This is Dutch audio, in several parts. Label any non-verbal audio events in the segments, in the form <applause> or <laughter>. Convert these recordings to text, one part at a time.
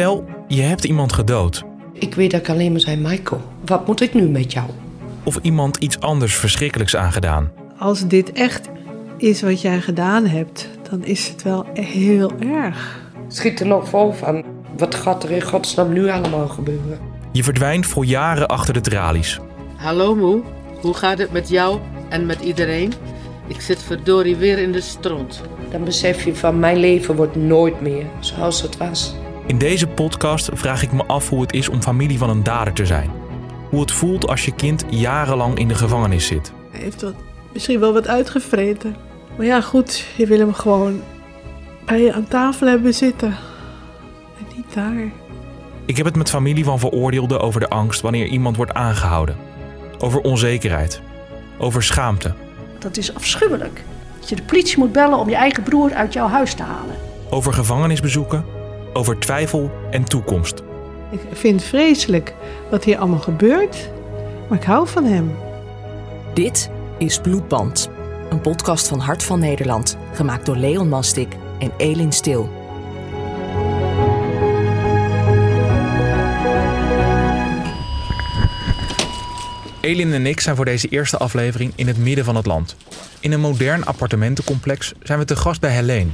Stel, je hebt iemand gedood. Ik weet dat ik alleen maar zei, Michael, wat moet ik nu met jou? Of iemand iets anders verschrikkelijks aangedaan. Als dit echt is wat jij gedaan hebt, dan is het wel heel erg. Schiet er nog vol van. Wat gaat er in godsnaam nu allemaal gebeuren? Je verdwijnt voor jaren achter de tralies. Hallo moe, hoe gaat het met jou en met iedereen? Ik zit verdorie weer in de stront. Dan besef je van mijn leven wordt nooit meer zoals het was. In deze podcast vraag ik me af hoe het is om familie van een dader te zijn. Hoe het voelt als je kind jarenlang in de gevangenis zit. Hij heeft wat, misschien wel wat uitgevreten. Maar ja, goed, je wil hem gewoon bij je aan tafel hebben zitten. En niet daar. Ik heb het met familie van veroordeelden over de angst wanneer iemand wordt aangehouden. Over onzekerheid. Over schaamte. Dat is afschuwelijk. Dat je de politie moet bellen om je eigen broer uit jouw huis te halen. Over gevangenisbezoeken. Over twijfel en toekomst. Ik vind het vreselijk wat hier allemaal gebeurt. Maar ik hou van hem. Dit is Bloedband. Een podcast van Hart van Nederland. Gemaakt door Leon Mastik en Elin Stil. Elin en ik zijn voor deze eerste aflevering in het midden van het land. In een modern appartementencomplex zijn we te gast bij Helene.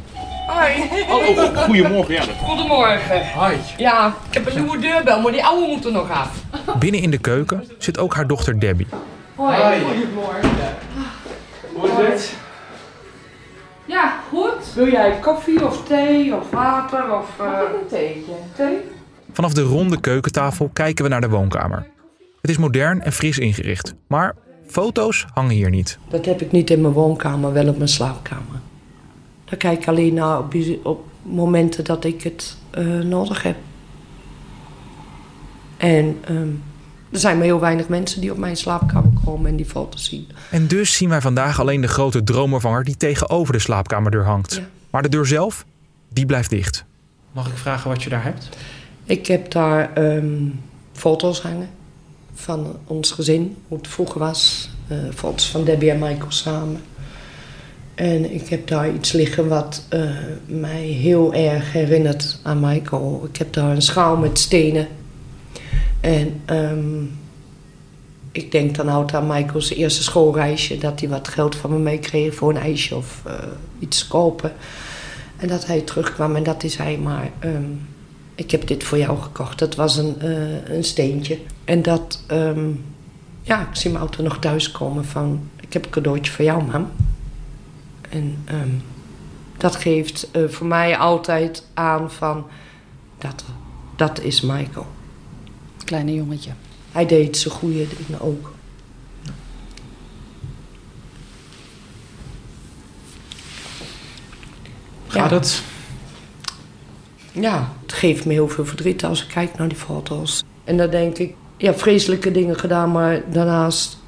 Oh, goedemorgen. Ja. Goedemorgen. Hi. Ja, ik heb een nieuwe deurbel, maar die oude moet er nog af. Binnen in de keuken zit ook haar dochter Debbie. Hoi. Goedemorgen. Hoe is het? Ja, goed. Wil jij koffie of thee of water of... Uh... Een theetje. Thee? Vanaf de ronde keukentafel kijken we naar de woonkamer. Het is modern en fris ingericht, maar foto's hangen hier niet. Dat heb ik niet in mijn woonkamer, wel op mijn slaapkamer. Daar kijk ik alleen naar op, op momenten dat ik het eh, nodig heb. En ehm, er zijn maar heel weinig mensen die op mijn slaapkamer komen en die foto's zien. En dus zien wij vandaag alleen de grote droomvervanger die tegenover de slaapkamerdeur hangt. Ja. Maar de deur zelf, die blijft dicht. Mag ik vragen wat je daar hebt? Ik heb daar ehm, foto's hangen van ons gezin, hoe het vroeger was. Eh, foto's van Debbie en Michael samen. En ik heb daar iets liggen wat eh, mij heel erg herinnert aan Michael. Ik heb daar een schaal met stenen. En ehm, ik denk dan houdt aan Michael's eerste schoolreisje... dat hij wat geld van me meekreeg voor een ijsje of eh, iets kopen. En dat hij terugkwam en dat hij zei, maar... ehm, ik heb dit voor jou gekocht. Dat was een, eh, een steentje. En dat, ehm, ja, ik zie mijn auto nog thuiskomen van... ik heb een cadeautje voor jou, mam. En ehm, dat geeft eh, voor mij altijd aan van... dat, dat is Michael. Kleine jongetje. Hij deed zijn goede dingen ook. Gaat Ja. het? Ja, het geeft me heel veel verdriet als ik kijk naar die foto's. En dan denk ik, ja, vreselijke dingen gedaan, maar daarnaast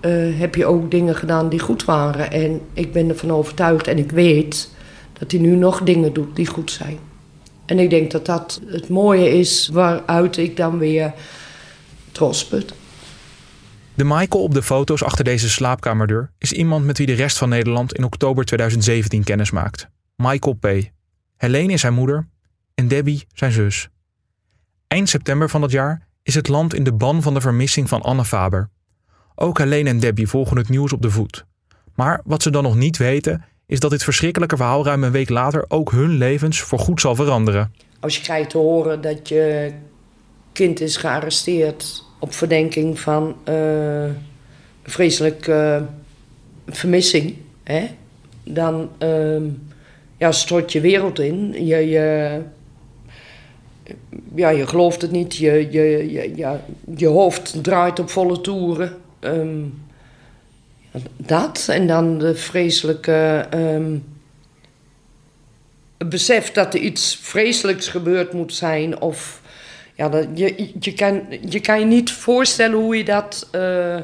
eh, heb je ook dingen gedaan die goed waren. En ik ben ervan overtuigd en ik weet dat hij nu nog dingen doet die goed zijn. En ik denk dat dat het mooie is waaruit ik dan weer trots put. De Michael op de foto's achter deze slaapkamerdeur is iemand met wie de rest van Nederland in oktober 2017 kennis maakt. Michael P. Helene is zijn moeder en Debbie zijn zus. Eind september van dat jaar is het land in de ban van de vermissing van Anne Faber. Ook Helene en Debbie volgen het nieuws op de voet. Maar wat ze dan nog niet weten, is dat dit verschrikkelijke verhaal ruim een week later ook hun levens voorgoed zal veranderen. Als je krijgt te horen dat je kind is gearresteerd op verdenking van eh, vreselijke vermissing, hè, dan ehm, ja, stort je wereld in. Je, je, ja, je gelooft het niet, je, je, je, ja, je hoofd draait op volle toeren. Ehm, dat en dan de vreselijke. het besef dat er iets vreselijks gebeurd moet zijn. Of ja, dat, je, je, kan, je kan je niet voorstellen hoe je dat eh,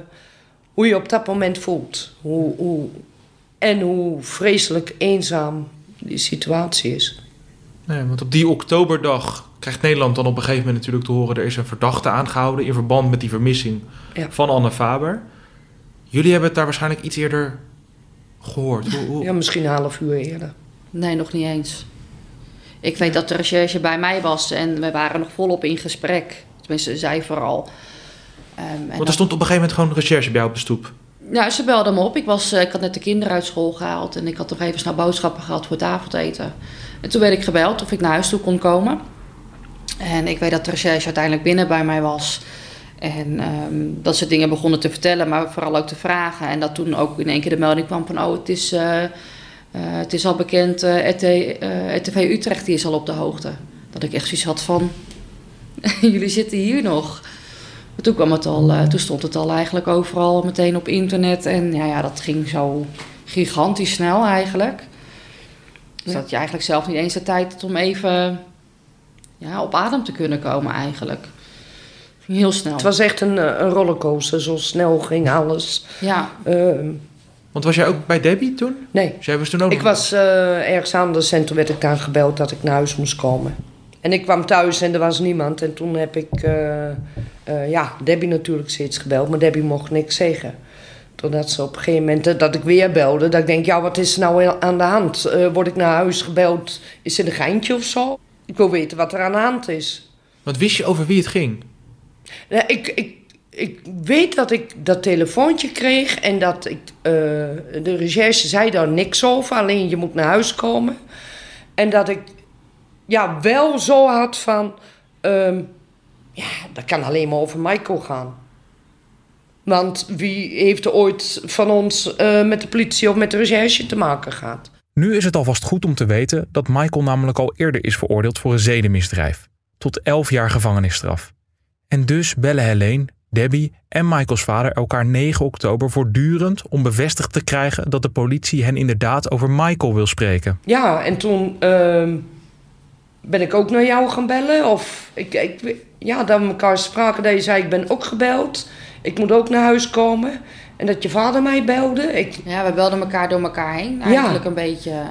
hoe je op dat moment voelt. Hoe, hoe, en hoe vreselijk eenzaam die situatie is. Nee, want op die oktoberdag krijgt Nederland dan op een gegeven moment natuurlijk te horen... er is een verdachte aangehouden in verband met die vermissing Ja. van Anne Faber. Jullie hebben het daar waarschijnlijk iets eerder gehoord. Hoe, hoe- Ja, misschien een half uur eerder. Nee, nog niet eens. Ik weet dat de recherche bij mij was en we waren nog volop in gesprek. Tenminste, zij vooral. Ehm, en Want dat- er stond op een gegeven moment gewoon recherche bij jou op de stoep. Nou, ze belde me op. Ik, was, eh, ik had net de kinderen uit school gehaald en ik had nog even snel boodschappen gehad voor het avondeten. En toen werd ik gebeld of ik naar huis toe kon komen. En ik weet dat de recherche uiteindelijk binnen bij mij was. En ehm, dat ze dingen begonnen te vertellen, maar vooral ook te vragen. En dat toen ook in één keer de melding kwam van... oh, het is, eh, eh, het is al bekend, eh, RTV Utrecht die is al op de hoogte. Dat ik echt zoiets had van... <laughs> jullie zitten hier nog. Maar toen, kwam het al, eh, toen stond het al eigenlijk overal meteen op internet. En ja, ja, dat ging zo gigantisch snel eigenlijk. Dus Ja. dat je eigenlijk zelf niet eens de tijd had om even ja, op adem te kunnen komen eigenlijk. Ging heel snel. Het was echt een, eh, een rollercoaster. Zo snel ging alles. Ja, Ehm, Want was jij ook bij Debbie toen? nee, Dus jij was toen ook ik nog- was eh, ergens anders en toen werd ik daar gebeld dat ik naar huis moest komen. En ik kwam thuis en er was niemand. En toen heb ik, eh, eh, ja, Debbie natuurlijk steeds gebeld. Maar Debbie mocht niks zeggen. Totdat ze op een gegeven moment, eh, dat ik weer belde. Dat ik denk, ja, wat is er nou aan de hand? Eh, word ik naar huis gebeld? Is het een geintje of zo? Ik wil weten wat er aan de hand is. Want wist je over wie het ging? Ja, ik, ik, ik weet dat ik dat telefoontje kreeg en dat ik, de recherche zei daar niks over, alleen je moet naar huis komen. En dat ik ja, wel zo had van, ehm, ja, dat kan alleen maar over Michael gaan. Want wie heeft er ooit van ons eh, met de politie of met de recherche te maken gehad? Nu is het alvast goed om te weten dat Michael namelijk al eerder is veroordeeld voor een zedenmisdrijf. Tot 11 jaar gevangenisstraf. En dus bellen Helene, Debbie en Michaels vader elkaar 9 oktober voortdurend om bevestigd te krijgen dat de politie hen inderdaad over Michael wil spreken. Ja, en toen ehm, ben ik ook naar jou gaan bellen. Of ik, ik, ja, dat we elkaar spraken. Dat je zei, ik ben ook gebeld. Ik moet ook naar huis komen. En dat je vader mij belde. Ik, ja, we belden elkaar door elkaar heen. Eigenlijk een beetje...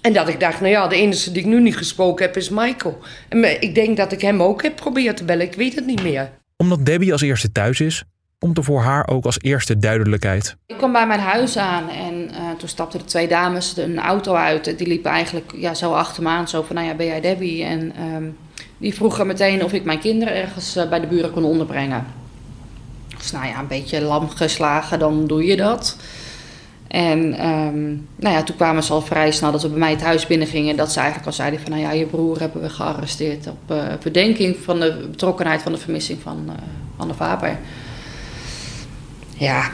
en dat ik dacht, nou ja, de enige die ik nu niet gesproken heb is Michael. En ik denk dat ik hem ook heb proberen te bellen. Ik weet het niet meer. Omdat Debbie als eerste thuis is, komt er voor haar ook als eerste duidelijkheid. Ik kwam bij mijn huis aan en eh, toen stapten de twee dames een auto uit. Die liepen eigenlijk ja, zo achter me aan, zo van, nou ja, ben jij Debbie? En ehm, die vroegen meteen of ik mijn kinderen ergens eh, bij de buren kon onderbrengen. Dus nou ja, een beetje lam geslagen, dan doe je dat. En ehm, nou ja, toen kwamen ze al vrij snel dat we bij mij het huis binnengingen. Dat ze eigenlijk al zeiden van, nou ja, je broer hebben we gearresteerd op eh, verdenking van de betrokkenheid van de vermissing van Anne Faber. Ja,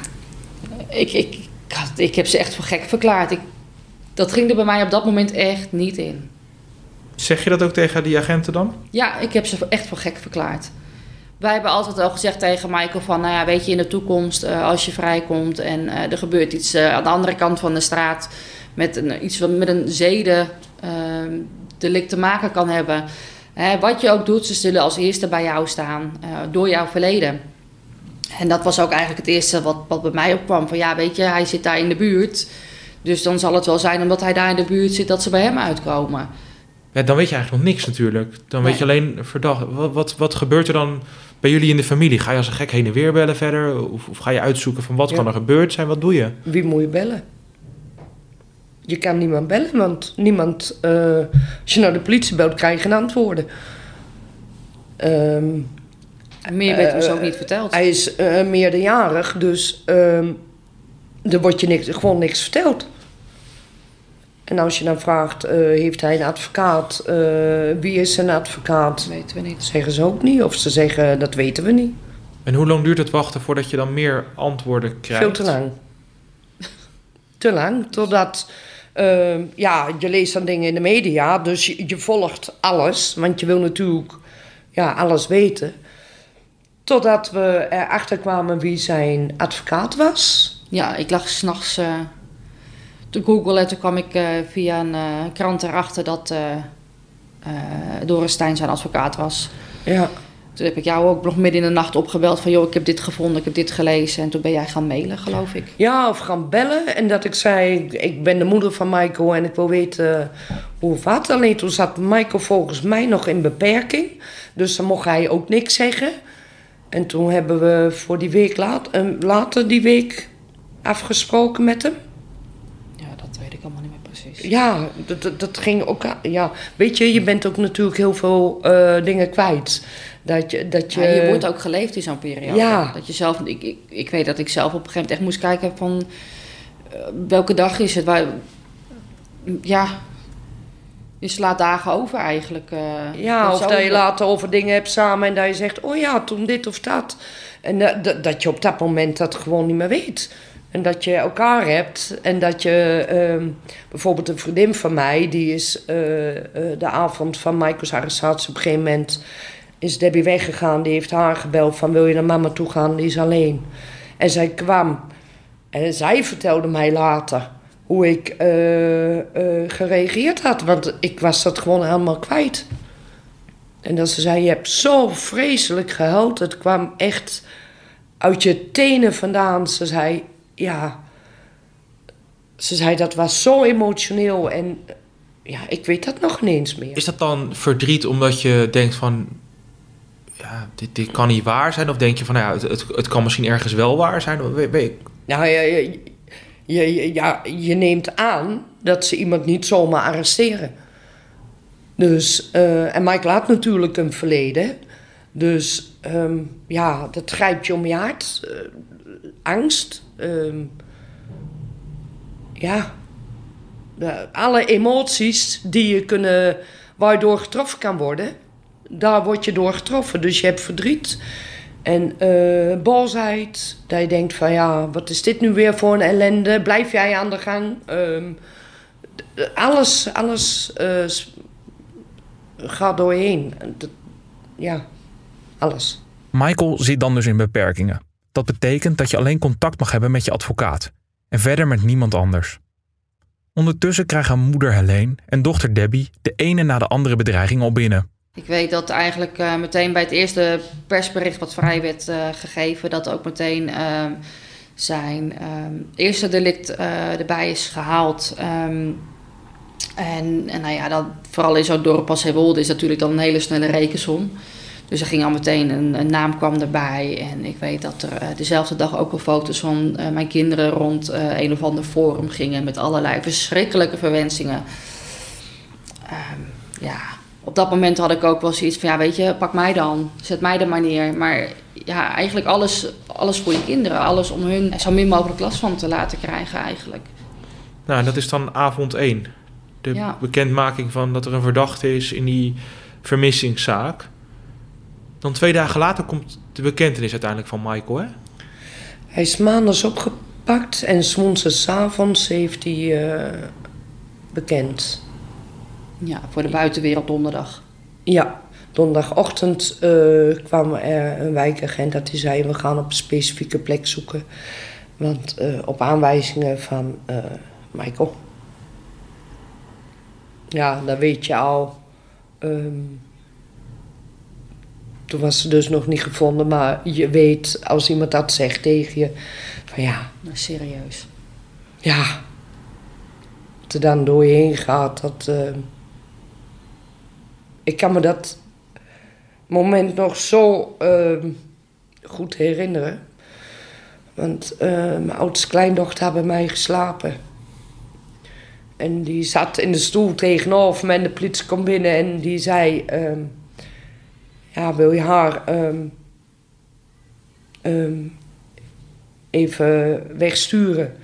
ik, ik, ik, had- ik heb ze echt voor gek verklaard. Ik, dat ging er bij mij op dat moment echt niet in. Zeg je dat ook tegen die agenten dan? Ja, ik heb ze echt voor gek verklaard. Wij hebben altijd al gezegd tegen Michael van, nou ja, weet je, in de toekomst, eh, als je vrijkomt en eh, er gebeurt iets eh, aan de andere kant van de straat met een, iets wat met een zeden ehm, delict te maken kan hebben. Hè, wat je ook doet, ze zullen als eerste bij jou staan door jouw verleden. En dat was ook eigenlijk het eerste wat, wat bij mij opkwam. Van ja, weet je, hij zit daar in de buurt. Dus dan zal het wel zijn omdat hij daar in de buurt zit dat ze bij hem uitkomen. Ja, dan weet je eigenlijk nog niks natuurlijk. Dan weet je alleen verdacht. Wat, wat, wat gebeurt er dan bij jullie in de familie? Ga je als een gek heen en weer bellen verder? Of, of ga je uitzoeken van wat Ja. kan er gebeurd zijn? Wat doe je? Wie moet je bellen? Je kan niemand bellen, want niemand... eh, als je naar de politie belt, krijg je geen antwoorden. Ehm, meer werd ons Eh, ook niet verteld. Hij is eh, meerderjarig, dus ehm, er wordt je niks, gewoon niks verteld. En als je dan vraagt, eh, heeft hij een advocaat? Eh, wie is zijn advocaat? Dat weten we niet. Zeggen ze ook niet. Of ze zeggen, dat weten we niet. En hoe lang duurt het wachten voordat je dan meer antwoorden krijgt? Veel te lang. te lang, totdat... ehm, ja, je leest dan dingen in de media, dus je, je volgt alles. Want je wil natuurlijk ja, alles weten. Totdat we erachter kwamen wie zijn advocaat was. Ja, ik lag s'nachts eh te googlen. Toen kwam ik eh, via een eh, krant erachter dat Doris Stijn zijn advocaat was. Ja. Toen heb ik jou ook nog midden in de nacht opgebeld van... joh, ik heb dit gevonden, ik heb dit gelezen. En toen ben jij gaan mailen, geloof ik. Ja, of gaan bellen. En dat ik zei, ik ben de moeder van Michael en ik wil weten hoe of wat. Alleen toen zat Michael volgens mij nog in beperking. Dus dan mocht hij ook niks zeggen. En toen hebben we voor die week laat, eh, later die week afgesproken met hem. Ja, dat weet ik allemaal niet meer precies. Ja, dat, dat, ging ook. Ja, weet je, je bent ook natuurlijk heel veel eh, dingen kwijt. Dat je, dat je, Ja, je wordt ook geleefd in zo'n periode. Ja. Dat je zelf, ik, ik, ik weet dat ik zelf op een gegeven moment echt moest kijken van eh, welke dag is het. Waar, ja, je slaat dagen over eigenlijk. eh. Ja, of dat je later over dingen hebt samen en dat je zegt: Oh ja, toen dit of dat. En dat, dat, dat je op dat moment dat gewoon niet meer weet. En dat je elkaar hebt en dat je ehm, bijvoorbeeld een vriendin van mij, die is eh, eh, de avond van Michael's arrestatie op een gegeven moment is Debbie weggegaan. Die heeft haar gebeld van wil je naar mama toe gaan, die is alleen. En zij kwam en zij vertelde mij later hoe ik eh, eh, gereageerd had, want ik was dat gewoon helemaal kwijt. En dat ze zei, je hebt zo vreselijk gehuild. Het kwam echt uit je tenen vandaan. Ze zei, ja... Ze zei, dat was zo emotioneel. En ja, ik weet dat nog ineens meer. Is dat dan verdriet omdat je denkt van... Ja, dit, dit kan niet waar zijn? Of denk je van, nou ja, het, het, het kan misschien ergens wel waar zijn? Nou, ja, je, ja, je neemt aan dat ze iemand niet zomaar arresteren. Dus, eh, en Michael had natuurlijk een verleden. Dus ehm, ja, dat grijpt je om je hart. Eh, angst. ehm, ja. Alle emoties die je kunnen, waar je door getroffen kan worden, daar word je door getroffen. Dus je hebt verdriet en eh, boosheid. Dat je denkt van ja, wat is dit nu weer voor een ellende? Blijf jij aan de gang? Ehm, alles alles eh, gaat door je heen. Dat- ja, alles. Michael zit dan dus in beperkingen. Dat betekent dat je alleen contact mag hebben met je advocaat en verder met niemand anders. Ondertussen krijgen moeder Helene en dochter Debbie de ene na de andere bedreiging al binnen. Ik weet dat eigenlijk eh, meteen bij het eerste persbericht wat vrij werd eh, gegeven, dat ook meteen ehm, zijn ehm, eerste delict eh, erbij is gehaald. Ehm, en, en nou ja, dat, vooral in zo'n dorp als Heewolde is natuurlijk dan een hele snelle rekensom. Dus er ging al meteen een, een naam kwam erbij. En ik weet dat er dezelfde dag ook al foto's van mijn kinderen rond een of ander forum gingen met allerlei verschrikkelijke verwensingen. Op dat moment had ik ook wel zoiets van, ja, weet je, pak mij dan. Zet mij er maar neer. Maar ja, eigenlijk alles, alles voor je kinderen. Alles om hun zo min mogelijk last van te laten krijgen eigenlijk. Nou, dat is dan avond 1. De Ja. bekendmaking van dat er een verdachte is in die vermissingszaak. Dan twee dagen later komt de bekentenis uiteindelijk van Michael, hè? Hij is maandags opgepakt en s'avonds heeft hij eh, bekend. Ja, voor de buitenwereld donderdag. Ja, donderdagochtend eh, kwam er een wijkagent dat hij zei: We gaan op een specifieke plek zoeken. Want eh, op aanwijzingen van eh, Michael. Ja, dan weet je al. ehm, toen was ze dus nog niet gevonden, maar je weet als iemand dat zegt tegen je: van ja, Nou, serieus. ja, er dan door je heen gaat, dat. Ik kan me dat moment nog zo ehm, goed herinneren. Want eh, mijn oudste kleindochter had bij mij geslapen. En die zat in de stoel tegenover me en de politie kwam binnen en die zei... ehm, ja, wil je haar ehm, even wegsturen?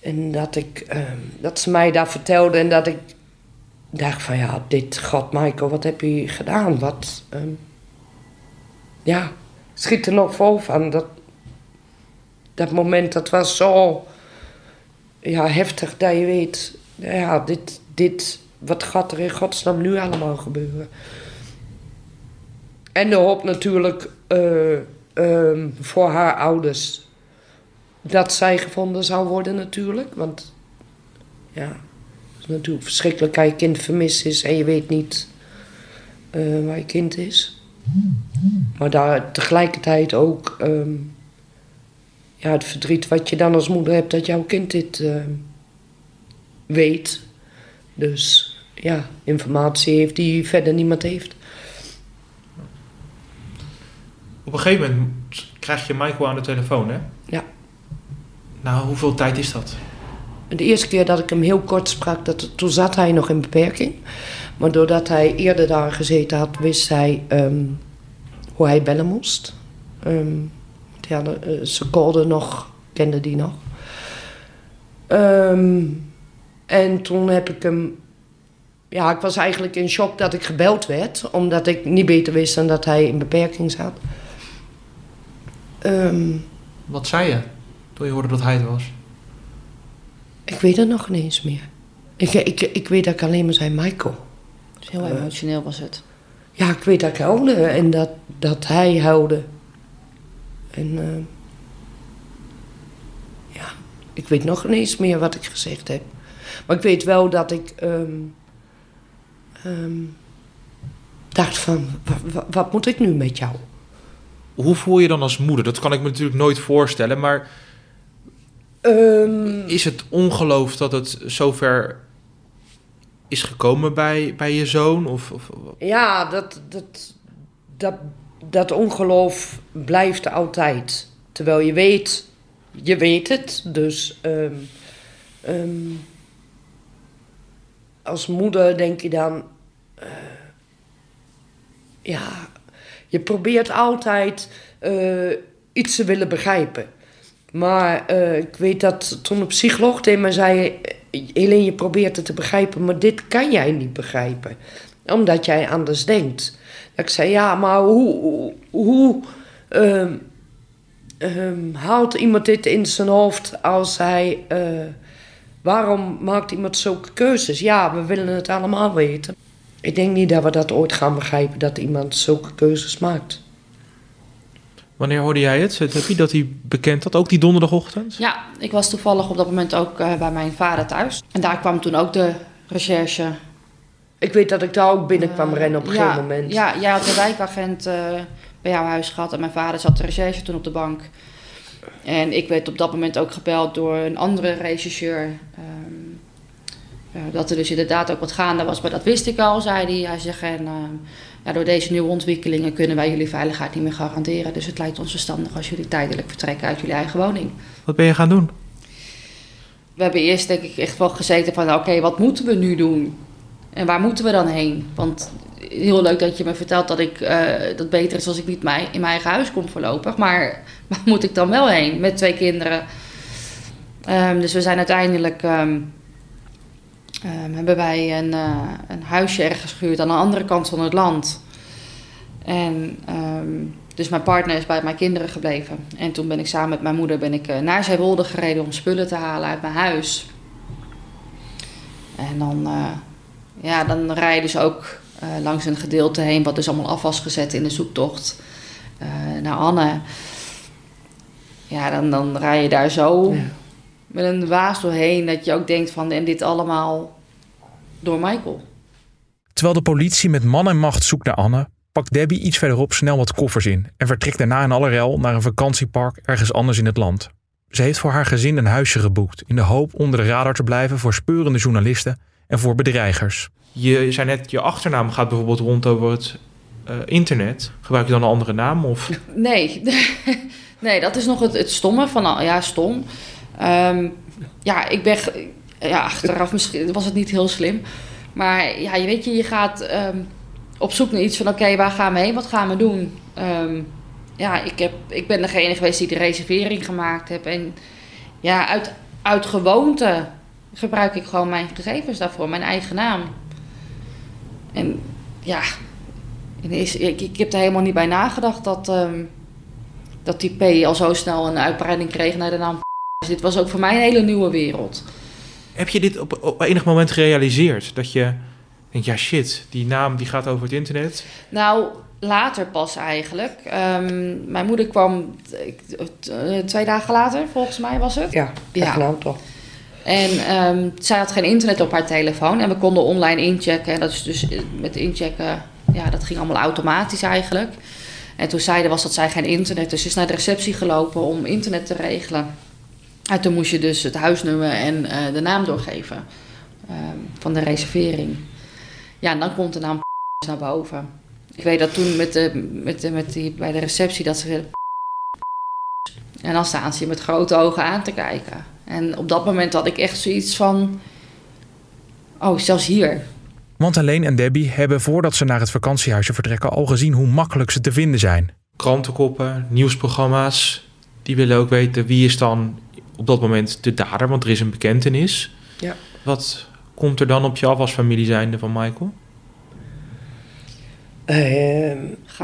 En dat, ik, dat ze mij dat vertelde en dat ik dacht van ja, dit, god Michael, wat heb je gedaan? Wat, ehm, ja, schiet er nog vol van. Dat, dat moment, dat was zo ja, heftig dat je weet, ja, dit, dit, wat gaat er in godsnaam nu allemaal gebeuren? En de hoop natuurlijk eh, ehm, voor haar ouders dat zij gevonden zou worden natuurlijk. Want ja, natuurlijk verschrikkelijk als je kind vermist is en je weet niet eh, waar je kind is. Maar daar tegelijkertijd ook ehm, ja, het verdriet wat je dan als moeder hebt dat jouw kind dit ehm, weet. Dus ja, informatie heeft die verder niemand heeft. Op een gegeven moment krijg je Michael aan de telefoon, hè? Ja. Nou, hoeveel tijd is dat? De eerste keer dat ik hem heel kort sprak, dat, toen zat hij nog in beperking. Maar doordat hij eerder daar gezeten had, wist hij ehm, hoe hij bellen moest. Ehm, eh, zijn code nog, kende die nog. Ehm, en toen heb ik hem... Ja, ik was eigenlijk in shock dat ik gebeld werd. Omdat ik niet beter wist dan dat hij in beperking zat. Wat zei je toen je hoorde dat hij het was? Ik weet het nog niet eens meer. Ik, ik, ik weet dat ik alleen maar zei Michael. Dus heel emotioneel was het. Ja, ik weet dat ik huilde en dat, dat hij huilde. En eh, ja, ik weet nog niet eens meer wat ik gezegd heb. Maar ik weet wel dat ik ehm, ehm, dacht van, wa- wa- wat moet ik nu met jou? Hoe voel je dan als moeder? Dat kan ik me natuurlijk nooit voorstellen, maar Ehm, is het ongeloof dat het zover is gekomen bij, bij je zoon? Of, of, Ja, dat, dat, dat, dat ongeloof blijft altijd. Terwijl je weet, je weet het. Dus ehm, ehm, als moeder denk je dan, eh, ja, je probeert altijd eh, iets te willen begrijpen. Maar eh, ik weet dat toen een psycholoog tegen mij zei... Helene, je probeert het te begrijpen, maar dit kan jij niet begrijpen. Omdat jij anders denkt. Dat ik zei, ja, maar hoe... hoe, hoe ehm, ehm, haalt iemand dit in zijn hoofd als hij... eh, waarom maakt iemand zulke keuzes? Ja, we willen het allemaal weten. Ik denk niet dat we dat ooit gaan begrijpen, dat iemand zulke keuzes maakt. Wanneer hoorde jij het? Heb je dat hij bekend had? Ook die donderdagochtend? Ja, ik was toevallig op dat moment ook eh, bij mijn vader thuis. En daar kwam toen ook de recherche. Ik weet dat ik daar ook binnenkwam rennen op een ja, gegeven moment. Ja, jij had de wijkagent eh, bij jouw huis gehad en mijn vader zat de recherche toen op de bank. En ik werd op dat moment ook gebeld door een andere rechercheur. ehm, eh, dat er dus inderdaad ook wat gaande was, maar dat wist ik al, zei hij. Hij zegt, en ehm, ja, door deze nieuwe ontwikkelingen kunnen wij jullie veiligheid niet meer garanderen. Dus het lijkt ons verstandig als jullie tijdelijk vertrekken uit jullie eigen woning. Wat ben je gaan doen? We hebben eerst denk ik echt wel gezeten van, oké, wat moeten we nu doen? En waar moeten we dan heen? Want heel leuk dat je me vertelt dat ik eh, dat beter is als ik niet mij, in mijn eigen huis kom voorlopig. Maar <laughs> waar moet ik dan wel heen met twee kinderen? Ehm, dus we zijn uiteindelijk, ehm, ehm, hebben wij een, eh, een huisje ergens gehuurd aan de andere kant van het land. En ehm, dus mijn partner is bij mijn kinderen gebleven. En toen ben ik samen met mijn moeder ben ik, eh, naar Zeewolde gereden om spullen te halen uit mijn huis. En dan, eh, ja, dan rij je dus ook langs een gedeelte heen wat dus allemaal af was gezet in de zoektocht naar Anne. Ja, dan, dan rij je daar zo. Met een waas doorheen dat je ook denkt van en dit allemaal door Michael. Terwijl de politie met man en macht zoekt naar Anne, pakt Debbie iets verderop snel wat koffers in en vertrekt daarna in alle rel naar een vakantiepark ergens anders in het land. Ze heeft voor haar gezin een huisje geboekt in de hoop onder de radar te blijven voor speurende journalisten en voor bedreigers. Je zei net, je achternaam gaat bijvoorbeeld rond over het eh, internet. Gebruik je dan een andere naam? Of Nee, <laughs> nee dat is nog het, het stomme van, al- ja, stom. Ehm, ja, ik ben, ja, achteraf misschien was het niet heel slim. Maar ja, je weet je, je gaat ehm, op zoek naar iets van, oké, waar gaan we heen? Wat gaan we doen? Ehm, ja, ik, heb, ik ben degene geweest die de reservering gemaakt heb. En ja, uit, uit gewoonte gebruik ik gewoon mijn gegevens daarvoor, mijn eigen naam. En ja, ik, ik heb er helemaal niet bij nagedacht dat, dat die P al zo snel een uitbreiding kreeg naar de naam. Dus dit was ook voor mij een hele nieuwe wereld. heb je dit op, op enig moment gerealiseerd? Dat je denkt, ja shit, die naam die gaat over het internet. Nou, later pas eigenlijk. Ehm, mijn moeder kwam ik- eh, twee dagen later, volgens mij was het. Ja, Ja. nou toch. En ehm, zij had geen internet op haar telefoon en we konden online inchecken. En dat is dus eh, met inchecken, ja, dat ging allemaal automatisch eigenlijk. En toen zeiden was dat zij geen internet, dus ze is naar de receptie gelopen om internet te regelen. En toen moest je dus het huisnummer en eh, de naam doorgeven ehm, van de reservering. Ja, en dan komt de naam <laughs> naar boven. Ik weet dat toen met de, met de, met die, bij de receptie dat ze... <laughs> En dan staan ze je met grote ogen aan te kijken. En op dat moment had ik echt zoiets van... Oh, zelfs hier. Want Helene en Debbie hebben voordat ze naar het vakantiehuisje vertrekken al gezien hoe makkelijk ze te vinden zijn. Krantenkoppen, nieuwsprogramma's, die willen ook weten wie is dan op dat moment de dader, want er is een bekentenis. Ja. Wat komt er dan op je af als familie zijnde van Michael? Ehm,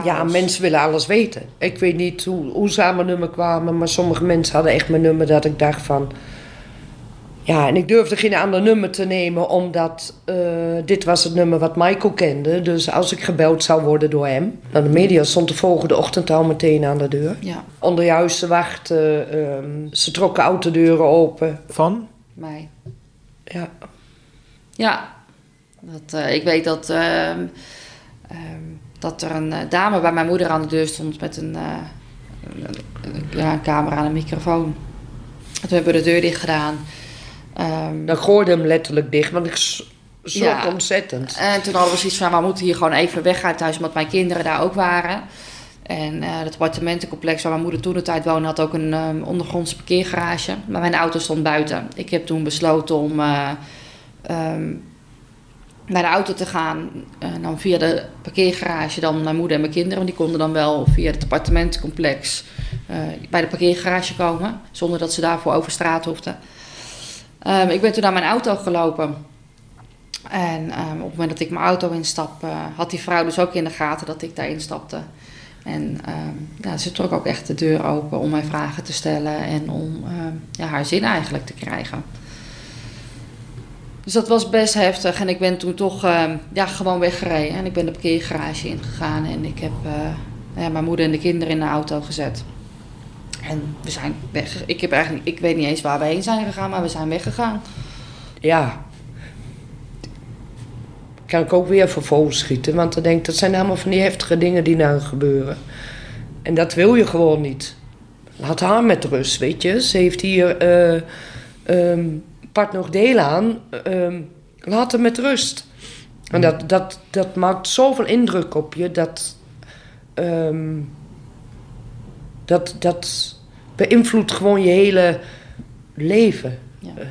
ja, mensen willen alles weten. Ik weet niet hoe, hoe ze aan mijn nummer kwamen, maar sommige mensen hadden echt mijn nummer dat ik dacht van. Ja, en ik durfde geen ander nummer te nemen, omdat eh, dit was het nummer wat Michael kende. Dus als ik gebeld zou worden door hem, dan de media stond de volgende ochtend al meteen aan de deur. Ja, Onder je huis te wachten, ehm, ze trokken autodeuren open. Van? mij. Ja, Ja, dat, eh, ik weet dat, ehm, ehm, dat er een eh, dame bij mijn moeder aan de deur stond met een, eh, een, een- ja, een camera en een microfoon. Toen hebben we de deur dicht gedaan. Ehm, dan gooide hem letterlijk dicht, want ik schrok Ja. ontzettend. En toen hadden we zoiets van, we moeten hier gewoon even weg uit huis, omdat mijn kinderen daar ook waren. En eh, het appartementencomplex waar mijn moeder toen de tijd woonde, had ook een ehm, ondergrondse parkeergarage. Maar mijn auto stond buiten. Ik heb toen besloten om eh, ehm, naar de auto te gaan. En dan via de parkeergarage dan mijn moeder en mijn kinderen. Want die konden dan wel via het appartementencomplex eh, bij de parkeergarage komen. Zonder dat ze daarvoor over straat hoefden. Ehm, ik ben toen naar mijn auto gelopen. En ehm, op het moment dat ik mijn auto instap, eh, had die vrouw dus ook in de gaten dat ik daarin stapte. En ehm, ja, ze trok ook echt de deur open om mij vragen te stellen en om ja, haar zin eigenlijk te krijgen. Dus dat was best heftig en ik ben toen toch ja, gewoon weggereden. En ik ben de parkeergarage ingegaan en ik heb eh, ja, mijn moeder en de kinderen in de auto gezet. En we zijn weg. Ik, heb eigenlijk, ik weet niet eens waar we heen zijn gegaan, maar we zijn weggegaan. ja. Kan ik ook weer vol schieten. Want dan denk ik, dat zijn allemaal van die heftige dingen die nou gebeuren. En dat wil je gewoon niet. Laat haar met rust, weet je. Ze heeft hier eh ehm, part nog deel aan. Ehm, laat haar met rust. En dat, dat, dat maakt zoveel indruk op je. Dat, ehm, dat, dat beïnvloedt gewoon je hele leven. Ja. Ehm,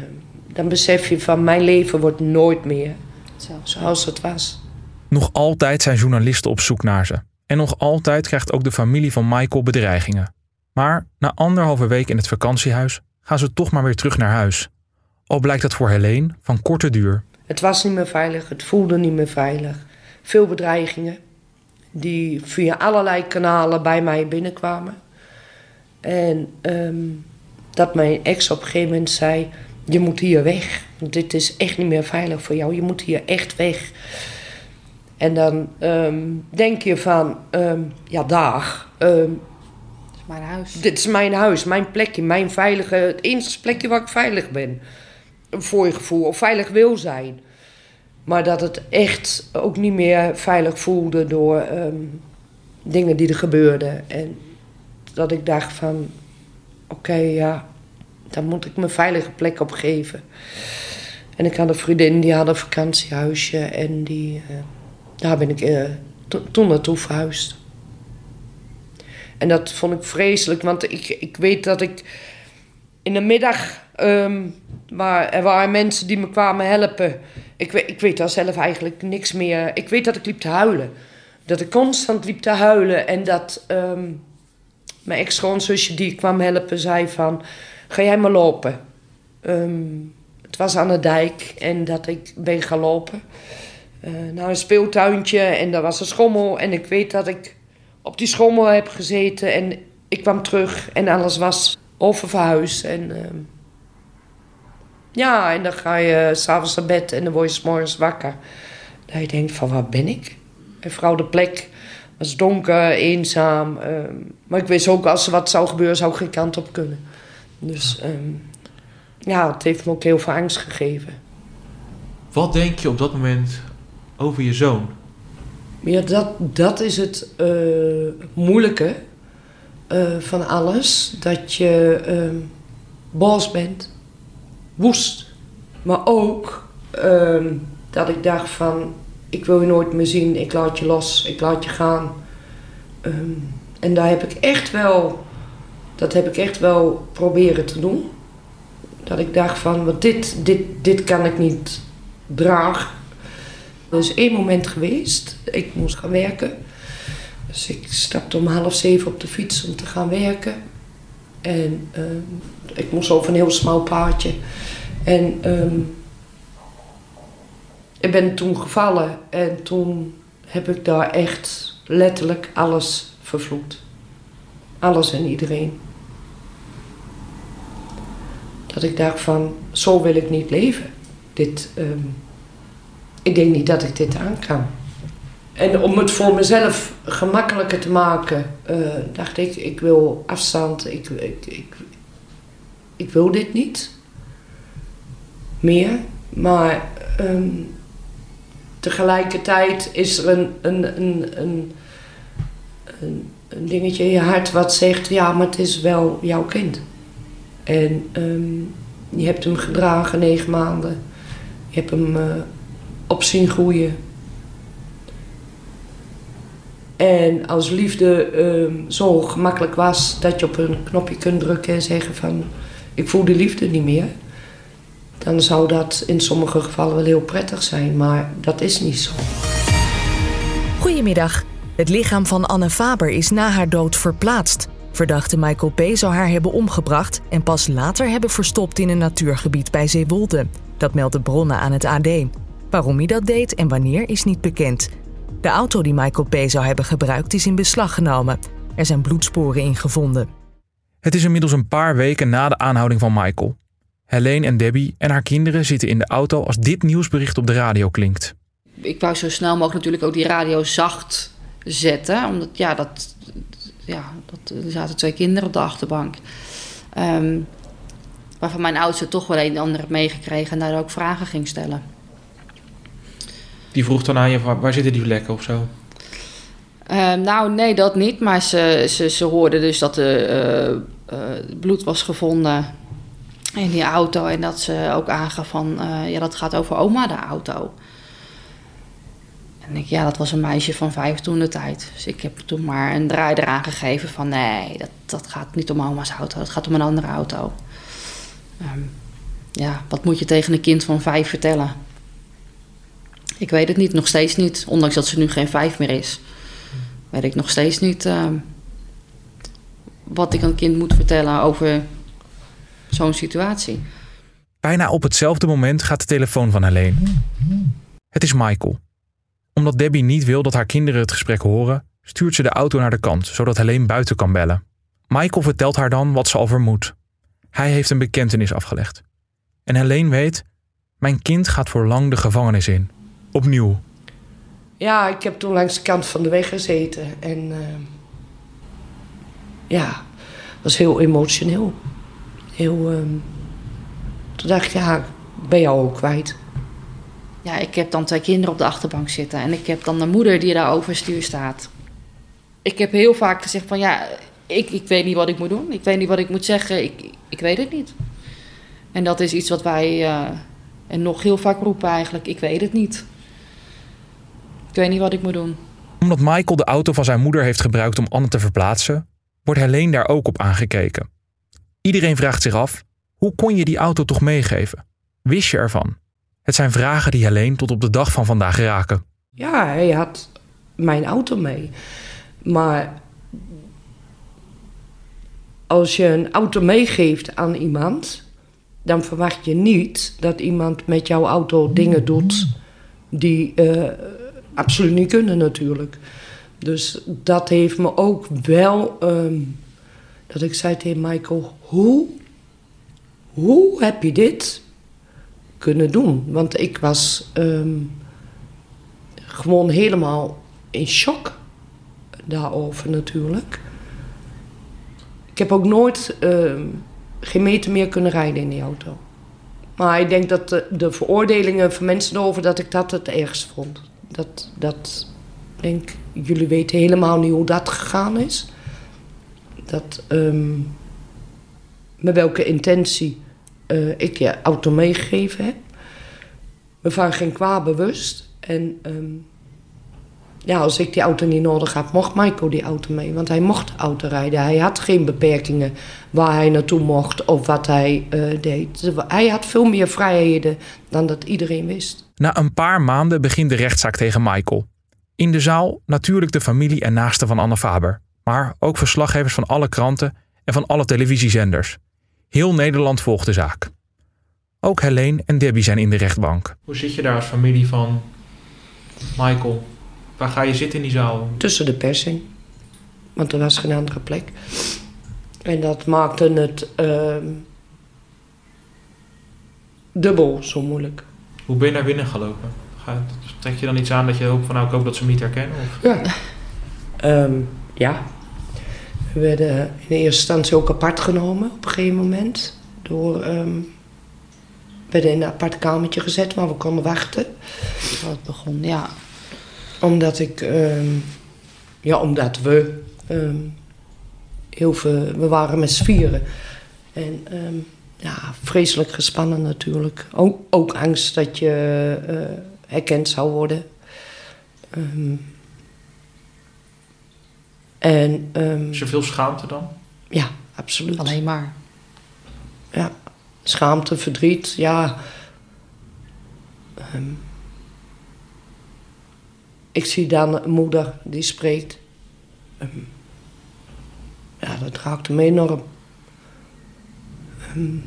dan besef je van mijn leven wordt nooit meer Zo. zoals het was. Nog altijd zijn journalisten op zoek naar ze. En nog altijd krijgt ook de familie van Michael bedreigingen. Maar na anderhalve week in het vakantiehuis gaan ze toch maar weer terug naar huis. Al blijkt dat voor Helene van korte duur. Het was niet meer veilig, het voelde niet meer veilig. Veel bedreigingen die via allerlei kanalen bij mij binnenkwamen. En ehm, dat mijn ex op een gegeven moment zei: Je moet hier weg. Want dit is echt niet meer veilig voor jou. Je moet hier echt weg. En dan ehm, denk je van: ehm, Ja, dag. Dat is mijn huis. dit is mijn huis, mijn plekje, mijn veilige, het enige plekje waar ik veilig ben. Voor je gevoel, of veilig wil zijn. Maar dat het echt ook niet meer veilig voelde door dingen die er gebeurden. En dat ik dacht van, oké, ja, daar moet ik mijn veilige plek op geven. En ik had een vriendin, die had een vakantiehuisje en die, eh, daar ben ik to- toen naartoe verhuisd. En dat vond ik vreselijk, want ik, ik weet dat ik in de middag. waar, er waren mensen die me kwamen helpen. Ik weet, ik weet daar zelf eigenlijk niks meer. Ik weet dat ik liep te huilen. Dat ik constant liep te huilen. En dat ehm, mijn ex-schoonzusje die kwam helpen zei van... Ga jij maar lopen. Ehm, het was aan de dijk en dat ik ben gaan lopen. eh, naar een speeltuintje en daar was een schommel. En ik weet dat ik op die schommel heb gezeten en ik kwam terug en alles was oververhuisd. En ehm, ja, en dan ga je s'avonds naar bed en dan word je 's morgens wakker. Dat je denkt van waar ben ik? En vooral de plek was donker, eenzaam. ehm, maar ik wist ook als er wat zou gebeuren, zou ik geen kant op kunnen. Dus ehm, ja, het heeft me ook heel veel angst gegeven. Wat denk je op dat moment over je zoon? Ja, dat, dat is het eh, moeilijke eh, van alles. Dat je ehm boos bent, woest. Maar ook dat ik dacht van, ik wil je nooit meer zien. Ik laat je los, ik laat je gaan. Ehm, en daar heb ik echt wel, dat heb ik echt wel proberen te doen. Dat ik dacht van, wat dit, dit, dit kan ik niet dragen. Er is één moment geweest, ik moest gaan werken. Dus ik stapte om half zeven op de fiets om te gaan werken. En ehm, ik moest over een heel smal paadje. En ehm, ik ben toen gevallen en toen heb ik daar echt letterlijk alles vervloekt. Alles en iedereen. Dat ik dacht van, zo wil ik niet leven. Dit, ehm, ik denk niet dat ik dit aan kan. En om het voor mezelf gemakkelijker te maken, eh, dacht ik, ik wil afstand, ik, ik, ik, wil dit niet meer. Maar ehm, tegelijkertijd is er een, een, een, een, een, dingetje in je hart wat zegt, ja, maar het is wel jouw kind. En ehm, je hebt hem gedragen negen maanden. Je hebt hem uh, op zien groeien. En als liefde uh, zo gemakkelijk was dat je op een knopje kunt drukken en zeggen van ik voel de liefde niet meer. Dan zou dat in sommige gevallen wel heel prettig zijn, maar dat is niet zo. Goedemiddag. Het lichaam van Anne Faber is na haar dood verplaatst. Verdachte Michael P. zou haar hebben omgebracht en pas later hebben verstopt in een natuurgebied bij Zeewolde. Dat melden bronnen aan het AD. Waarom hij dat deed en wanneer is niet bekend. De auto die Michael P. zou hebben gebruikt is in beslag genomen. Er zijn bloedsporen in gevonden. Het is inmiddels een paar weken na de aanhouding van Michael. Helene en Debbie en haar kinderen zitten in de auto als dit nieuwsbericht op de radio klinkt. Ik wou zo snel mogelijk natuurlijk ook die radio zacht zetten. Omdat ja, dat, ja, dat, er zaten twee kinderen op de achterbank. Um, waarvan mijn oudste toch wel een en ander heeft meegekregen en daar ook vragen ging stellen. Die vroeg dan aan je, waar zitten die vlekken of zo? Uh, nou, nee, dat niet. Maar ze, ze, ze hoorden dus dat er uh, uh, bloed was gevonden in die auto. En dat ze ook aangaf van, uh, ja, dat gaat over oma, de auto. En ik, ja, dat was een meisje van vijf toen de tijd. Dus ik heb toen maar een draai eraan gegeven van, nee, dat, dat gaat niet om oma's auto. Het gaat om een andere auto. Um, ja, wat moet je tegen een kind van vijf vertellen? Ik weet het niet, nog steeds niet. Ondanks dat ze nu geen vijf meer is. Weet ik nog steeds niet uh, wat ik een kind moet vertellen over zo'n situatie. Bijna op hetzelfde moment gaat de telefoon van Helene. Het is Michael. Omdat Debbie niet wil dat haar kinderen het gesprek horen, stuurt ze de auto naar de kant, zodat Helene buiten kan bellen. Michael vertelt haar dan wat ze al vermoedt. Hij heeft een bekentenis afgelegd. En Helene weet, mijn kind gaat voor lang de gevangenis in. Opnieuw. Ja, ik heb toen langs de kant van de weg gezeten. En uh, ja, was heel emotioneel. Heel, uh, toen dacht ik, ja, ik ben jou ook kwijt. Ja, ik heb dan twee kinderen op de achterbank zitten. En ik heb dan de moeder die daar overstuur staat. Ik heb heel vaak gezegd van, ja, ik, ik weet niet wat ik moet doen. Ik weet niet wat ik moet zeggen. Ik, ik weet het niet. En dat is iets wat wij uh, en nog heel vaak roepen eigenlijk. Ik weet het niet. Ik weet niet wat ik moet doen. Omdat Michael de auto van zijn moeder heeft gebruikt om Anne te verplaatsen, wordt Helene daar ook op aangekeken. Iedereen vraagt zich af: hoe kon je die auto toch meegeven? Wist je ervan? Het zijn vragen die Helene tot op de dag van vandaag raken. Ja, hij had mijn auto mee. Maar als je een auto meegeeft aan iemand, dan verwacht je niet dat iemand met jouw auto dingen doet die uh, absoluut niet kunnen natuurlijk. Dus dat heeft me ook wel, um, dat ik zei tegen Michael, hoe, hoe heb je dit kunnen doen? Want ik was um, gewoon helemaal in shock daarover natuurlijk. Ik heb ook nooit uh, geen meter meer kunnen rijden in die auto. Maar ik denk dat de, de veroordelingen van mensen erover dat ik dat het ergst vond. Dat, dat denk jullie weten helemaal niet hoe dat gegaan is. Dat um, met welke intentie uh, ik je auto meegegeven heb. Me van geen kwaad bewust. En um, ja, als ik die auto niet nodig had, mocht Michael die auto mee. Want hij mocht auto rijden. Hij had geen beperkingen waar hij naartoe mocht of wat hij eh, deed. Hij had veel meer vrijheden dan dat iedereen wist. Na een paar maanden begint de rechtszaak tegen Michael. In de zaal natuurlijk de familie en naasten van Anne Faber. Maar ook verslaggevers van alle kranten en van alle televisiezenders. Heel Nederland volgt de zaak. Ook Helene en Debbie zijn in de rechtbank. Hoe zit je daar als familie van Michael? Waar ga je zitten in die zaal? Tussen de persing. Want er was geen andere plek. En dat maakte het uh, dubbel zo moeilijk. Hoe ben je naar binnen gelopen? Trek je dan iets aan dat je hoopt van nou ik hoop dat ze hem niet herkennen? Of? Ja. Um, ja. We werden in eerste instantie ook apart genomen op een gegeven moment. Door, um, we werden in een apart kamertje gezet waar we konden wachten. Dat begon, ja. Omdat ik, um, ja, omdat we um, heel veel, we waren met z'n vieren. En ja, vreselijk gespannen natuurlijk. Ook, ook angst dat je uh, herkend zou worden. Um, en, um, Is er veel schaamte dan? Ja, absoluut. Alleen maar. Ja, schaamte, verdriet, ja. Um, ik zie dan een moeder die spreekt. Um, ja, dat raakte me enorm. Um,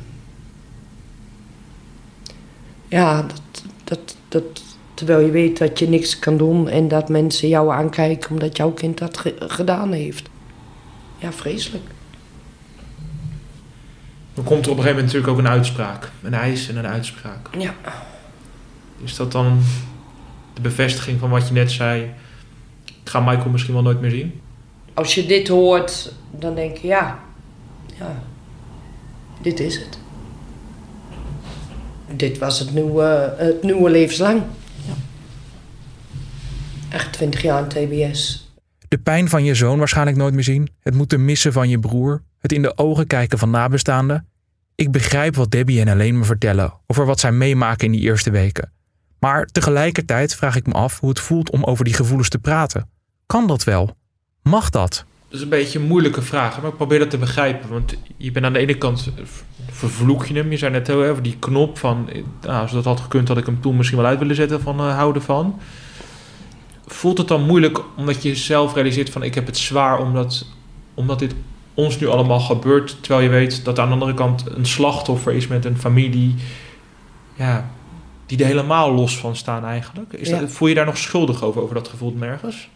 ja, dat, dat, dat, terwijl je weet dat je niks kan doen en dat mensen jou aankijken omdat jouw kind dat ge gedaan heeft. Ja, vreselijk. Dan komt er op een gegeven moment natuurlijk ook een uitspraak. Een eis en een uitspraak. Ja. Is dat dan de bevestiging van wat je net zei? Ik ga Michael misschien wel nooit meer zien? Als je dit hoort, dan denk je ja, ja, dit is het. Dit was het nieuwe, het nieuwe levenslang. Echt 20 jaar aan TBS. De pijn van je zoon waarschijnlijk nooit meer zien. Het moeten missen van je broer. Het in de ogen kijken van nabestaanden. Ik begrijp wat Debbie en Helene me vertellen over wat zij meemaken in die eerste weken. Maar tegelijkertijd vraag ik me af hoe het voelt om over die gevoelens te praten. Kan dat wel? Mag dat? Dat is een beetje een moeilijke vraag, maar ik probeer dat te begrijpen. Want je bent aan de ene kant vervloek je hem. Je zei net heel even die knop van, nou, als dat had gekund, had ik hem toen misschien wel uit willen zetten van uh, houden van. Voelt het dan moeilijk omdat je zelf realiseert van ik heb het zwaar omdat, omdat dit ons nu allemaal gebeurt, terwijl je weet dat aan de andere kant een slachtoffer is met een familie, ja, die er helemaal los van staan eigenlijk. Is Ja. dat, voel je daar nog schuldig over, over dat gevoel nergens?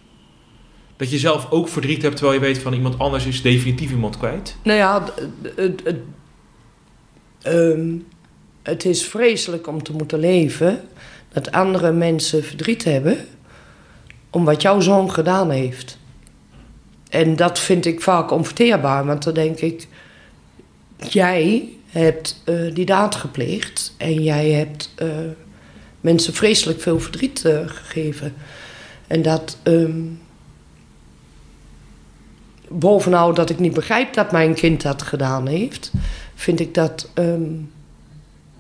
Dat je zelf ook verdriet hebt terwijl je weet van iemand anders is definitief iemand kwijt? Nou ja, het, het, het, ehm, het is vreselijk om te moeten leven dat andere mensen verdriet hebben om wat jouw zoon gedaan heeft. En dat vind ik vaak onverteerbaar, want dan denk ik, jij hebt eh, die daad gepleegd en jij hebt eh, mensen vreselijk veel verdriet eh, gegeven. En dat, ehm, bovenal dat ik niet begrijp dat mijn kind dat gedaan heeft, vind ik dat ehm,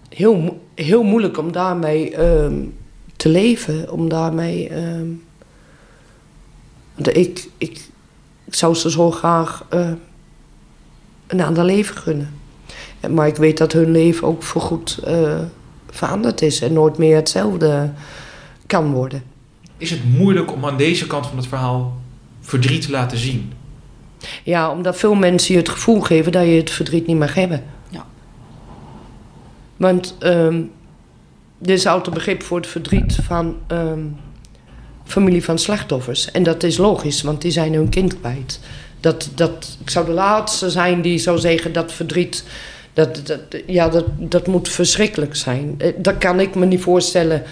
heel, heel moeilijk om daarmee ehm, te leven. Om daarmee. Want ik, ik, ik zou ze zo graag eh, een ander leven gunnen. En- Maar ik weet dat hun leven ook voorgoed eh veranderd is en nooit meer hetzelfde kan worden. Is het moeilijk om aan deze kant van het verhaal verdriet te laten zien? Ja, omdat veel mensen je het gevoel geven dat je het verdriet niet mag hebben. Ja. Want ehm er is altijd begrip voor het verdriet van ehm, familie van slachtoffers. En dat is logisch, want die zijn hun kind kwijt. Dat, dat, ik zou de laatste zijn die zou zeggen dat verdriet... Dat, dat, ja, dat, dat moet verschrikkelijk zijn. Eh, Dat kan ik me niet voorstellen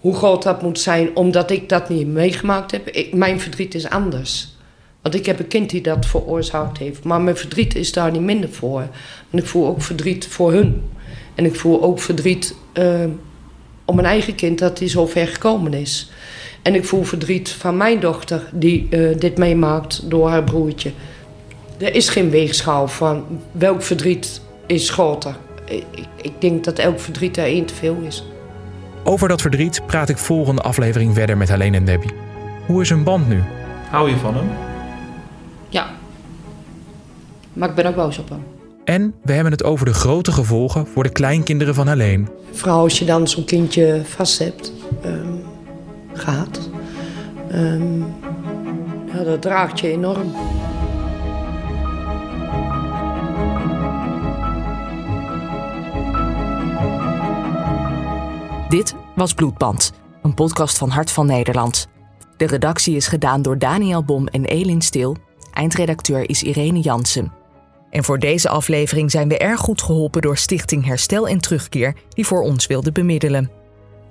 hoe groot dat moet zijn... omdat ik dat niet meegemaakt heb. Mijn verdriet is anders. Want ik heb een kind die dat veroorzaakt heeft. Maar mijn verdriet is daar niet minder voor. En ik voel ook verdriet voor hun. En ik voel ook verdriet eh, om mijn eigen kind dat hij zo ver gekomen is. En ik voel verdriet van mijn dochter die eh, dit meemaakt door haar broertje. Er is geen weegschaal van welk verdriet is groter. Ik, ik- denk dat elk verdriet er één te veel is. Over dat verdriet praat ik volgende aflevering verder met Helene en Debbie. Hoe is hun band nu? Hou je van hem? Ja. Maar ik ben ook boos op hem. En we hebben het over de grote gevolgen voor de kleinkinderen van Helene. Vooral als je dan zo'n kindje vast hebt, ehm, gaat. ehm, ja, dat draagt je enorm. Dit was Bloedband, een podcast van Hart van Nederland. De redactie is gedaan door Daniel Bom en Elin Stil. Eindredacteur is Irene Jansen. En voor deze aflevering zijn we erg goed geholpen door Stichting Herstel en Terugkeer, die voor ons wilde bemiddelen.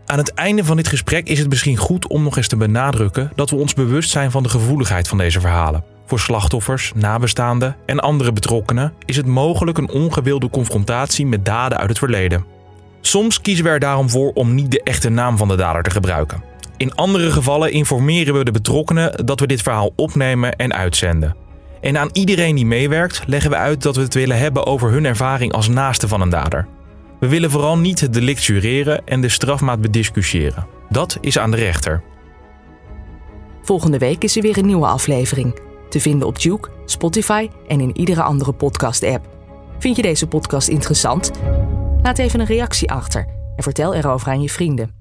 Aan het einde van dit gesprek is het misschien goed om nog eens te benadrukken dat we ons bewust zijn van de gevoeligheid van deze verhalen. Voor slachtoffers, nabestaanden en andere betrokkenen is het mogelijk een ongewilde confrontatie met daden uit het verleden. Soms kiezen we er daarom voor om niet de echte naam van de dader te gebruiken. In andere gevallen informeren we de betrokkenen dat we dit verhaal opnemen en uitzenden. En aan iedereen die meewerkt leggen we uit dat we het willen hebben over hun ervaring als naaste van een dader. We willen vooral niet het delict jureren en de strafmaat bediscussiëren. Dat is aan de rechter. Volgende week is er weer een nieuwe aflevering. Te vinden op Duke, Spotify en in iedere andere podcast-app. Vind je deze podcast interessant? Laat even een reactie achter en vertel erover aan je vrienden.